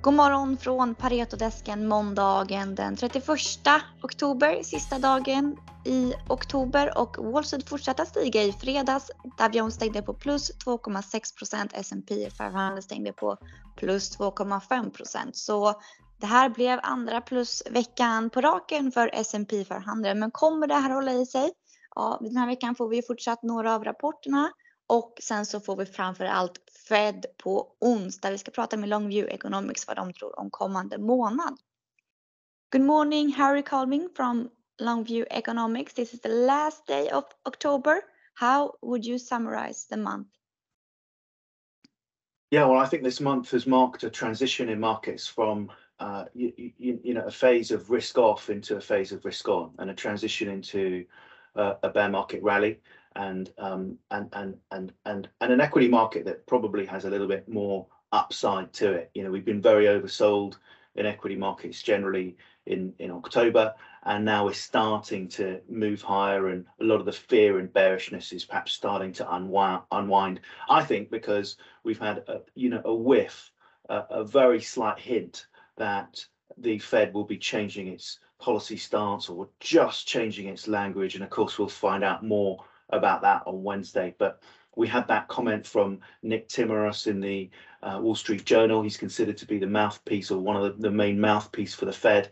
God morgon från Paretodesken måndagen den 31 oktober, sista dagen i oktober och Wall Street fortsatte stiga i fredags. Dow Jones stängde på plus 2,6% S&P 500 stängde på plus 2,5% Så det här blev andra plusveckan på raken för S&P 500. Men kommer det här hålla i sig? Ja, den här veckan får vi fortsatt några av rapporterna och sen så får vi framför allt Fed på onsdag. Vi ska prata med Longview Economics vad de tror om kommande månad. Good morning, Harry Colving from Longview Economics. This is the last day of October. How would you summarize the month? Yeah, well, I think this month has marked a transition in markets from uh, you, you, you, know a phase of risk off into a phase of risk on, and a transition into uh, a bear market rally and um, and and and and and an equity market that probably has a little bit more upside to it. You know, we've been very oversold in equity markets generally in in October, and now we're starting to move higher, and a lot of the fear and bearishness is perhaps starting to unwind. unwind I think because we've had a, you know a whiff, a, a very slight hint that the Fed will be changing its policy stance or just changing its language, and of course we'll find out more about that on Wednesday. But we had that comment from Nick Timiraos in the uh, Wall Street Journal. He's considered to be the mouthpiece or one of the, the main mouthpiece for the Fed.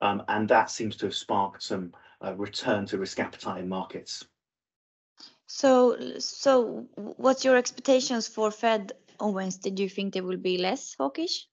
Um, and that seems to have sparked some uh, return to risk appetite in markets. So, so what's your expectations for Fed on Wednesday? Do you think they will be less hawkish?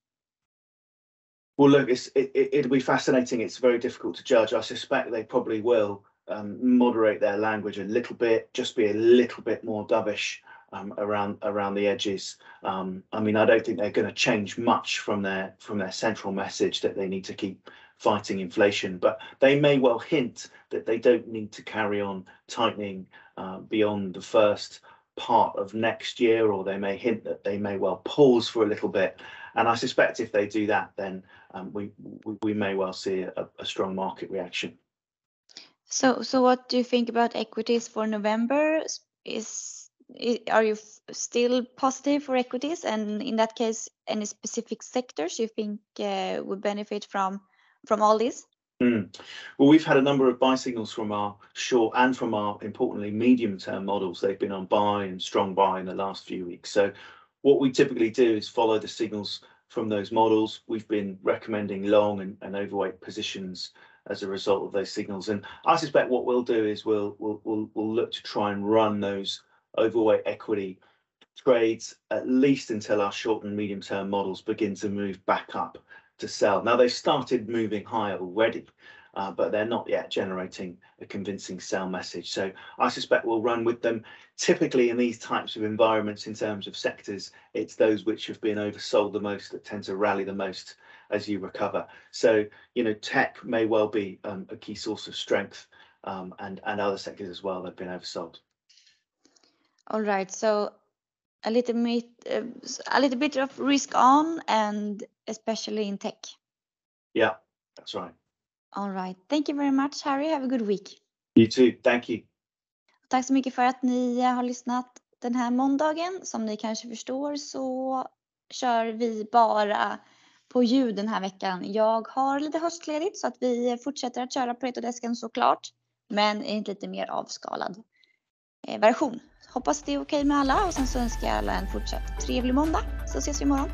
Well, look, it, it, it'll be fascinating. It's very difficult to judge. I suspect they probably will um, moderate their language a little bit, just be a little bit more dovish um, around around the edges. Um, I mean, I don't think they're going to change much from their from their central message that they need to keep fighting inflation, but they may well hint that they don't need to carry on tightening uh, beyond the first part of next year, or they may hint that they may well pause for a little bit. And I suspect if they do that, then um, we, we, may well see a, a strong market reaction. So, so what do you think about equities for November? Is, are you still positive for equities? And in that case, any specific sectors you think uh, would benefit from from all this? Mm. Well, we've had a number of buy signals from our short and from our importantly medium term models. They've been on buy and strong buy in the last few weeks. So, what we typically do is follow the signals from those models. We've been recommending long and, and overweight positions as a result of those signals. And I suspect what we'll do is we'll we'll we'll, we'll look to try and run those overweight equity trades at least until our short and medium term models begin to move back up to sell. Now they've started moving higher already, uh, but they're not yet generating a convincing sell message. So I suspect we'll run with them. Typically in these types of environments, in terms of sectors, it's those which have been oversold the most that tend to rally the most as you recover. So, you know, tech may well be um, a key source of strength um, and, and other sectors as well that have been oversold. All right. So a little bit, uh, a little bit of risk on and especially in tech. Yeah, that's right. All right. Thank you very much, Harry. Have a good week. You too. Thank you. Tack så mycket för att ni har lyssnat den här måndagen. Som ni kanske förstår så kör vi bara på ljud den här veckan. Jag har lite höstledigt så att vi fortsätter att köra på Retodesken såklart. Men i en lite mer avskalad eh, version. Hoppas det är okej med alla och sen så önskar jag alla en fortsatt trevlig måndag så ses vi imorgon.